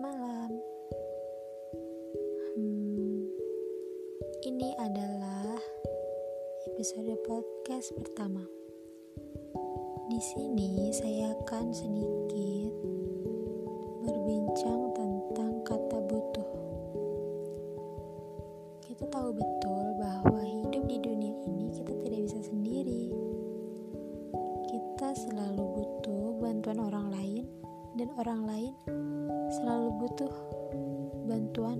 malam. Hmm, ini adalah episode podcast pertama. Di sini saya akan sedikit berbincang tentang kata butuh. Kita tahu betul bahwa hidup di dunia ini kita tidak bisa sendiri. Kita selalu butuh bantuan orang lain dan orang lain selalu butuh bantuan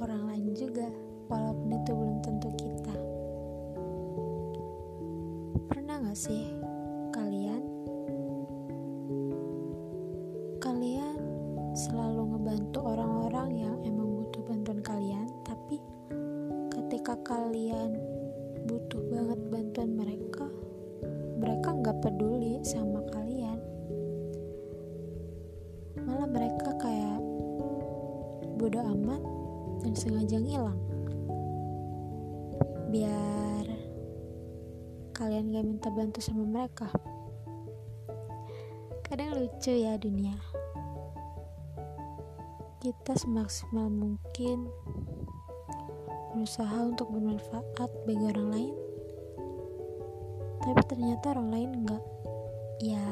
orang lain juga walaupun itu belum tentu kita. Pernah gak sih kalian? Kalian selalu ngebantu orang-orang yang emang butuh bantuan kalian tapi ketika kalian butuh banget bantuan mereka mereka nggak peduli sama kalian mereka kayak bodoh amat dan sengaja ngilang. Biar kalian gak minta bantu sama mereka. Kadang lucu ya dunia. Kita semaksimal mungkin berusaha untuk bermanfaat bagi orang lain. Tapi ternyata orang lain enggak ya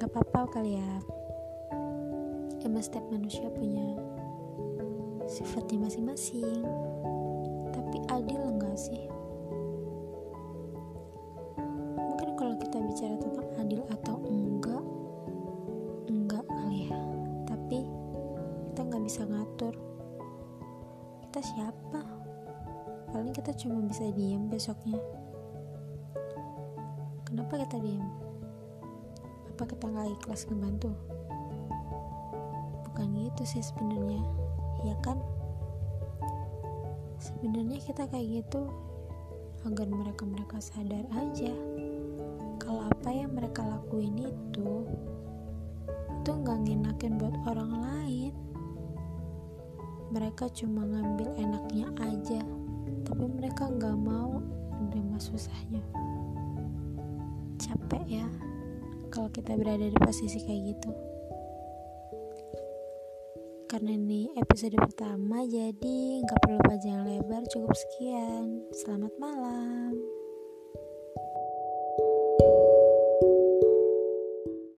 nggak apa-apa kali ya emang setiap manusia punya sifatnya masing-masing. Tapi adil enggak sih? Mungkin kalau kita bicara tentang adil atau enggak enggak kali ya. Tapi kita nggak bisa ngatur kita siapa. Paling kita cuma bisa diem besoknya. Kenapa kita diem? Apa kita nggak ikhlas ngebantu gitu sih sebenarnya. Ya kan? Sebenarnya kita kayak gitu agar mereka mereka sadar aja kalau apa yang mereka lakuin itu itu nggak ngenakin buat orang lain. Mereka cuma ngambil enaknya aja tapi mereka nggak mau menerima susahnya. Capek ya kalau kita berada di posisi kayak gitu karena ini episode pertama jadi nggak perlu panjang lebar cukup sekian. Selamat malam